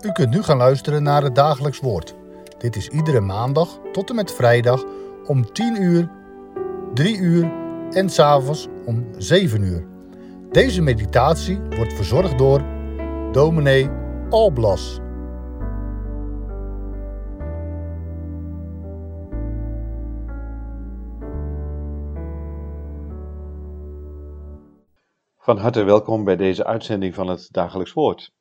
U kunt nu gaan luisteren naar het dagelijks woord. Dit is iedere maandag tot en met vrijdag om 10 uur, 3 uur en s'avonds om 7 uur. Deze meditatie wordt verzorgd door dominee Alblas. Van harte welkom bij deze uitzending van het Dagelijks Woord.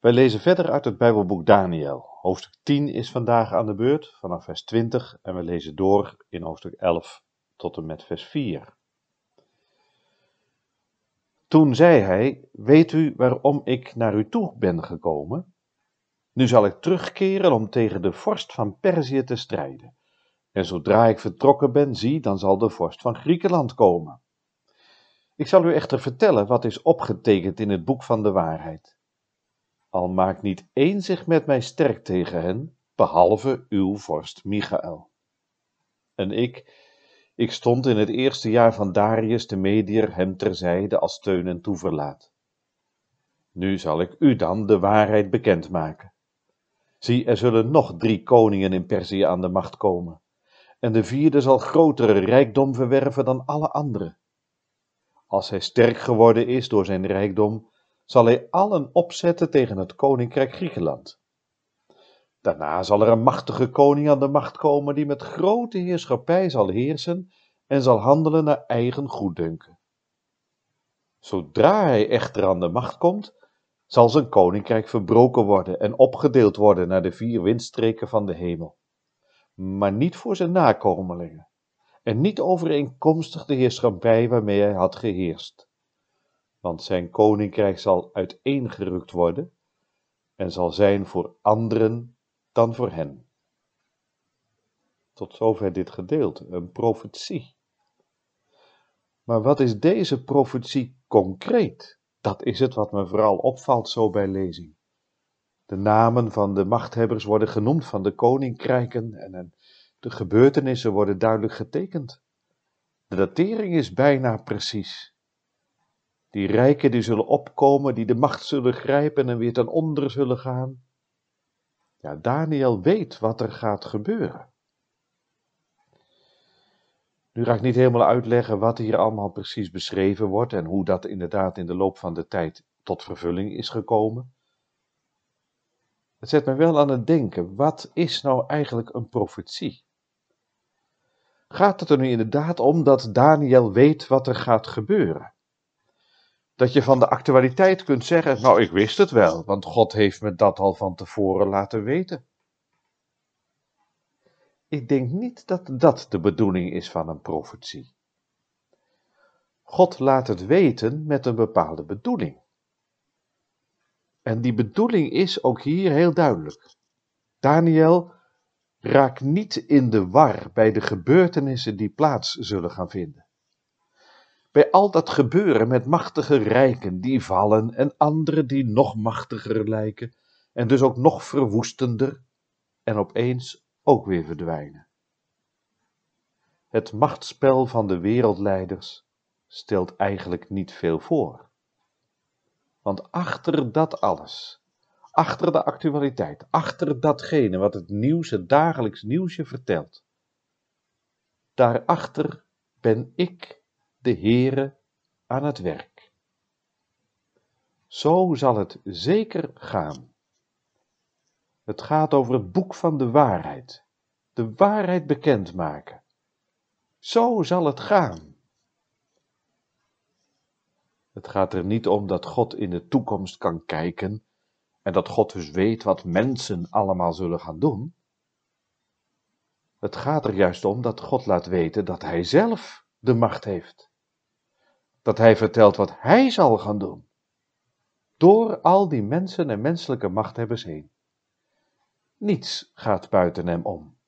Wij lezen verder uit het Bijbelboek Daniel. Hoofdstuk 10 is vandaag aan de beurt, vanaf vers 20, en we lezen door in hoofdstuk 11 tot en met vers 4. Toen zei hij: Weet u waarom ik naar u toe ben gekomen? Nu zal ik terugkeren om tegen de vorst van Perzië te strijden. En zodra ik vertrokken ben, zie, dan zal de vorst van Griekenland komen. Ik zal u echter vertellen wat is opgetekend in het boek van de waarheid. Al maakt niet één zich met mij sterk tegen hen, behalve uw vorst Michael. En ik, ik stond in het eerste jaar van Darius de Medier hem terzijde als steun en toeverlaat. Nu zal ik u dan de waarheid bekendmaken. Zie, er zullen nog drie koningen in Perzië aan de macht komen, en de vierde zal grotere rijkdom verwerven dan alle anderen. Als hij sterk geworden is door zijn rijkdom, zal hij allen opzetten tegen het koninkrijk Griekenland. Daarna zal er een machtige koning aan de macht komen die met grote heerschappij zal heersen en zal handelen naar eigen goeddunken. Zodra hij echter aan de macht komt, zal zijn koninkrijk verbroken worden en opgedeeld worden naar de vier windstreken van de hemel, maar niet voor zijn nakomelingen en niet overeenkomstig de heerschappij waarmee hij had geheerst. Want zijn koninkrijk zal uiteengerukt worden en zal zijn voor anderen dan voor hen. Tot zover dit gedeelte, een profetie. Maar wat is deze profetie concreet? Dat is het wat me vooral opvalt zo bij lezing. De namen van de machthebbers worden genoemd van de koninkrijken en de gebeurtenissen worden duidelijk getekend. De datering is bijna precies. Die rijken die zullen opkomen, die de macht zullen grijpen en weer ten onder zullen gaan. Ja, Daniel weet wat er gaat gebeuren. Nu ga ik niet helemaal uitleggen wat hier allemaal precies beschreven wordt en hoe dat inderdaad in de loop van de tijd tot vervulling is gekomen. Het zet me wel aan het denken, wat is nou eigenlijk een profetie? Gaat het er nu inderdaad om dat Daniel weet wat er gaat gebeuren? Dat je van de actualiteit kunt zeggen, nou ik wist het wel, want God heeft me dat al van tevoren laten weten. Ik denk niet dat dat de bedoeling is van een profetie. God laat het weten met een bepaalde bedoeling. En die bedoeling is ook hier heel duidelijk. Daniel raakt niet in de war bij de gebeurtenissen die plaats zullen gaan vinden. Bij al dat gebeuren met machtige rijken die vallen en anderen die nog machtiger lijken en dus ook nog verwoestender en opeens ook weer verdwijnen. Het machtsspel van de wereldleiders stelt eigenlijk niet veel voor. Want achter dat alles, achter de actualiteit, achter datgene wat het nieuws, het dagelijks nieuwsje vertelt, daarachter ben ik, de Heere, aan het werk. Zo zal het zeker gaan. Het gaat over het boek van de waarheid. De waarheid bekendmaken. Zo zal het gaan. Het gaat er niet om dat God in de toekomst kan kijken en dat God dus weet wat mensen allemaal zullen gaan doen. Het gaat er juist om dat God laat weten dat Hij zelf de macht heeft. Dat Hij vertelt wat Hij zal gaan doen. Door al die mensen en menselijke machthebbers heen. Niets gaat buiten hem om.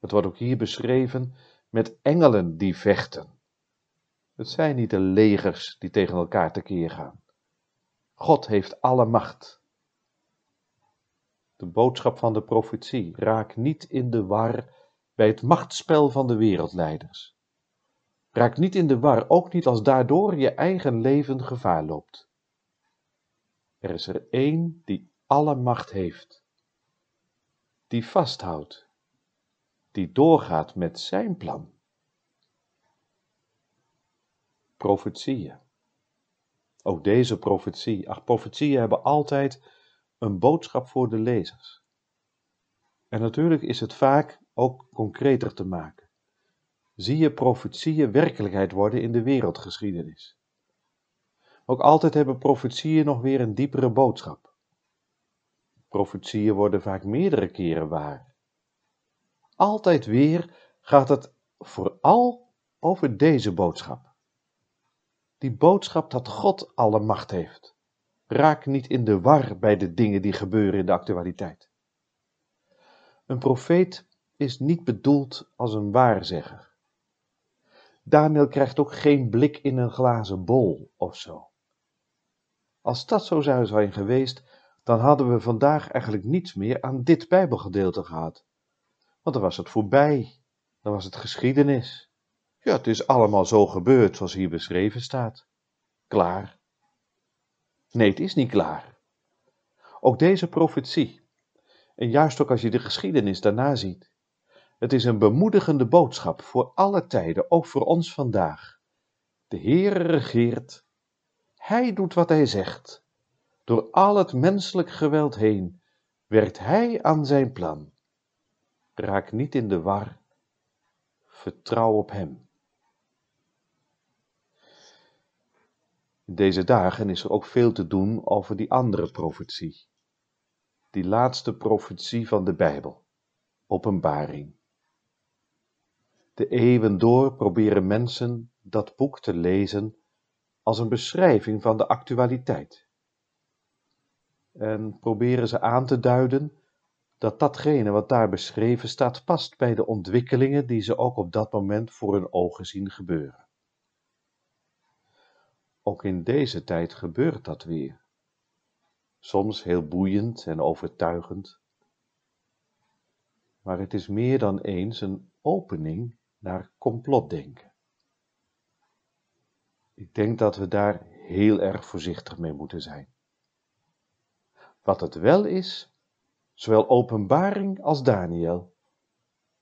Het wordt ook hier beschreven met engelen die vechten. Het zijn niet de legers die tegen elkaar tekeer gaan. God heeft alle macht. De boodschap van de profetie raak niet in de war bij het machtsspel van de wereldleiders. Raak niet in de war, ook niet als daardoor je eigen leven gevaar loopt. Er is er één die alle macht heeft, die vasthoudt, die doorgaat met zijn plan. Profetieën. Ook deze profetie. Ach, profetieën hebben altijd een boodschap voor de lezers. En natuurlijk is het vaak ook concreter te maken. Zie je profetieën werkelijkheid worden in de wereldgeschiedenis. Ook altijd hebben profetieën nog weer een diepere boodschap. Profetieën worden vaak meerdere keren waar. Altijd weer gaat het vooral over deze boodschap. Die boodschap dat God alle macht heeft. Raak niet in de war bij de dingen die gebeuren in de actualiteit. Een profeet is niet bedoeld als een waarzegger. Daniel krijgt ook geen blik in een glazen bol of zo. Als dat zo zou zijn geweest, dan hadden we vandaag eigenlijk niets meer aan dit Bijbelgedeelte gehad. Want dan was het voorbij, dan was het geschiedenis. Ja, het is allemaal zo gebeurd zoals hier beschreven staat. Klaar. Nee, het is niet klaar. Ook deze profetie, en juist ook als je de geschiedenis daarna ziet, het is een bemoedigende boodschap voor alle tijden, ook voor ons vandaag. De Heere regeert, Hij doet wat Hij zegt. Door al het menselijk geweld heen werkt Hij aan zijn plan. Raak niet in de war, vertrouw op Hem. In deze dagen is er ook veel te doen over die andere profetie. Die laatste profetie van de Bijbel, Openbaring. De eeuwen door proberen mensen dat boek te lezen als een beschrijving van de actualiteit. En proberen ze aan te duiden dat datgene wat daar beschreven staat past bij de ontwikkelingen die ze ook op dat moment voor hun ogen zien gebeuren. Ook in deze tijd gebeurt dat weer. Soms heel boeiend en overtuigend. Maar het is meer dan eens een opening naar complotdenken. Ik denk dat we daar heel erg voorzichtig mee moeten zijn. Wat het wel is, zowel openbaring als Daniel,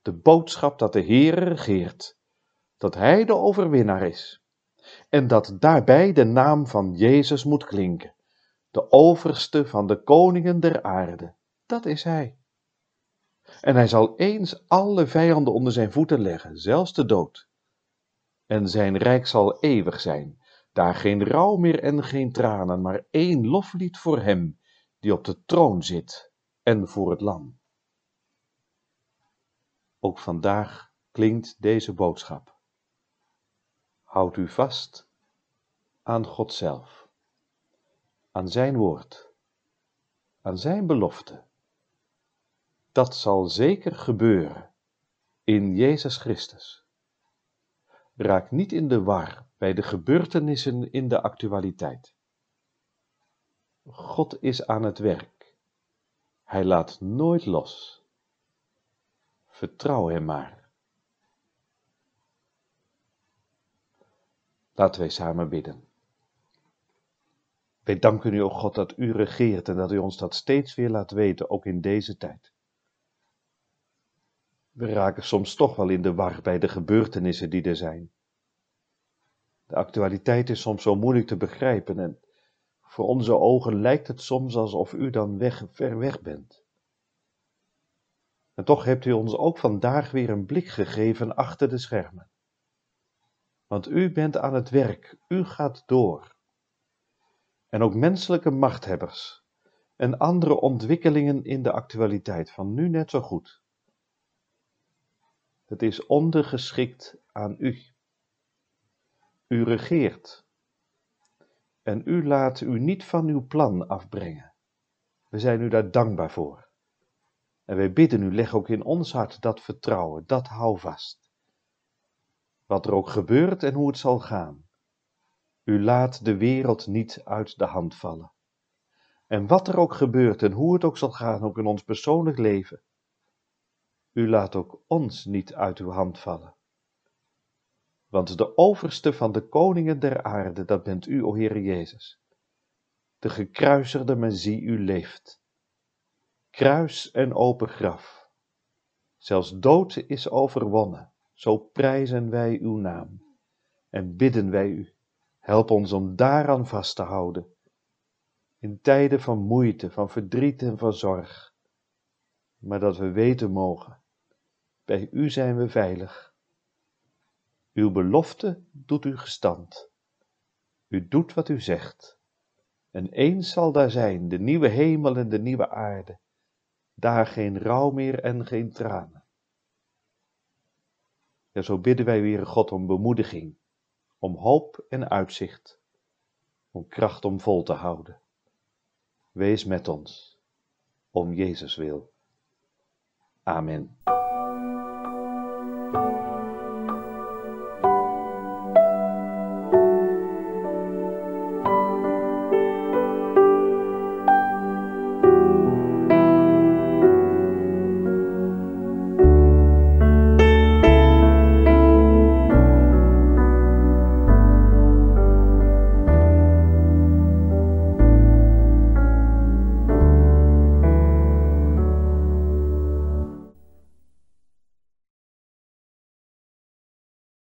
de boodschap dat de Heer regeert, dat Hij de overwinnaar is en dat daarbij de naam van Jezus moet klinken, de overste van de koningen der aarde. Dat is Hij. En Hij zal eens alle vijanden onder zijn voeten leggen, zelfs de dood. En zijn rijk zal eeuwig zijn, daar geen rouw meer en geen tranen, maar één loflied voor Hem, die op de troon zit, en voor het lam. Ook vandaag klinkt deze boodschap. Houd u vast aan God zelf, aan Zijn woord, aan Zijn belofte. Dat zal zeker gebeuren in Jezus Christus. Raak niet in de war bij de gebeurtenissen in de actualiteit. God is aan het werk. Hij laat nooit los. Vertrouw Hem maar. Laten wij samen bidden. Wij danken u, o God, dat u regeert en dat u ons dat steeds weer laat weten, ook in deze tijd. We raken soms toch wel in de war bij de gebeurtenissen die er zijn. De actualiteit is soms zo moeilijk te begrijpen en voor onze ogen lijkt het soms alsof u dan weg, ver weg bent. En toch hebt u ons ook vandaag weer een blik gegeven achter de schermen want u bent aan het werk, u gaat door. En ook menselijke machthebbers en andere ontwikkelingen in de actualiteit van nu net zo goed. Het is ondergeschikt aan u. U regeert. En u laat u niet van uw plan afbrengen. We zijn u daar dankbaar voor. En wij bidden u, leg ook in ons hart dat vertrouwen, dat houvast wat er ook gebeurt en hoe het zal gaan. U laat de wereld niet uit de hand vallen. En wat er ook gebeurt en hoe het ook zal gaan, ook in ons persoonlijk leven. U laat ook ons niet uit uw hand vallen. Want de overste van de koningen der aarde, dat bent u, o Heere Jezus. De gekruisigde, men zie u leeft. kruis en open graf. Zelfs dood is overwonnen, zo prijzen wij uw naam. En bidden wij u, help ons om daaraan vast te houden. In tijden van moeite, van verdriet en van zorg. Maar dat we weten mogen, bij u zijn we veilig. Uw belofte doet u gestand. U doet wat u zegt. En eens zal daar zijn de nieuwe hemel en de nieuwe aarde. Daar geen rouw meer en geen tranen. Ja, zo bidden wij weer God om bemoediging, om hoop en uitzicht, om kracht om vol te houden. Wees met ons, om Jezus wil. Amen.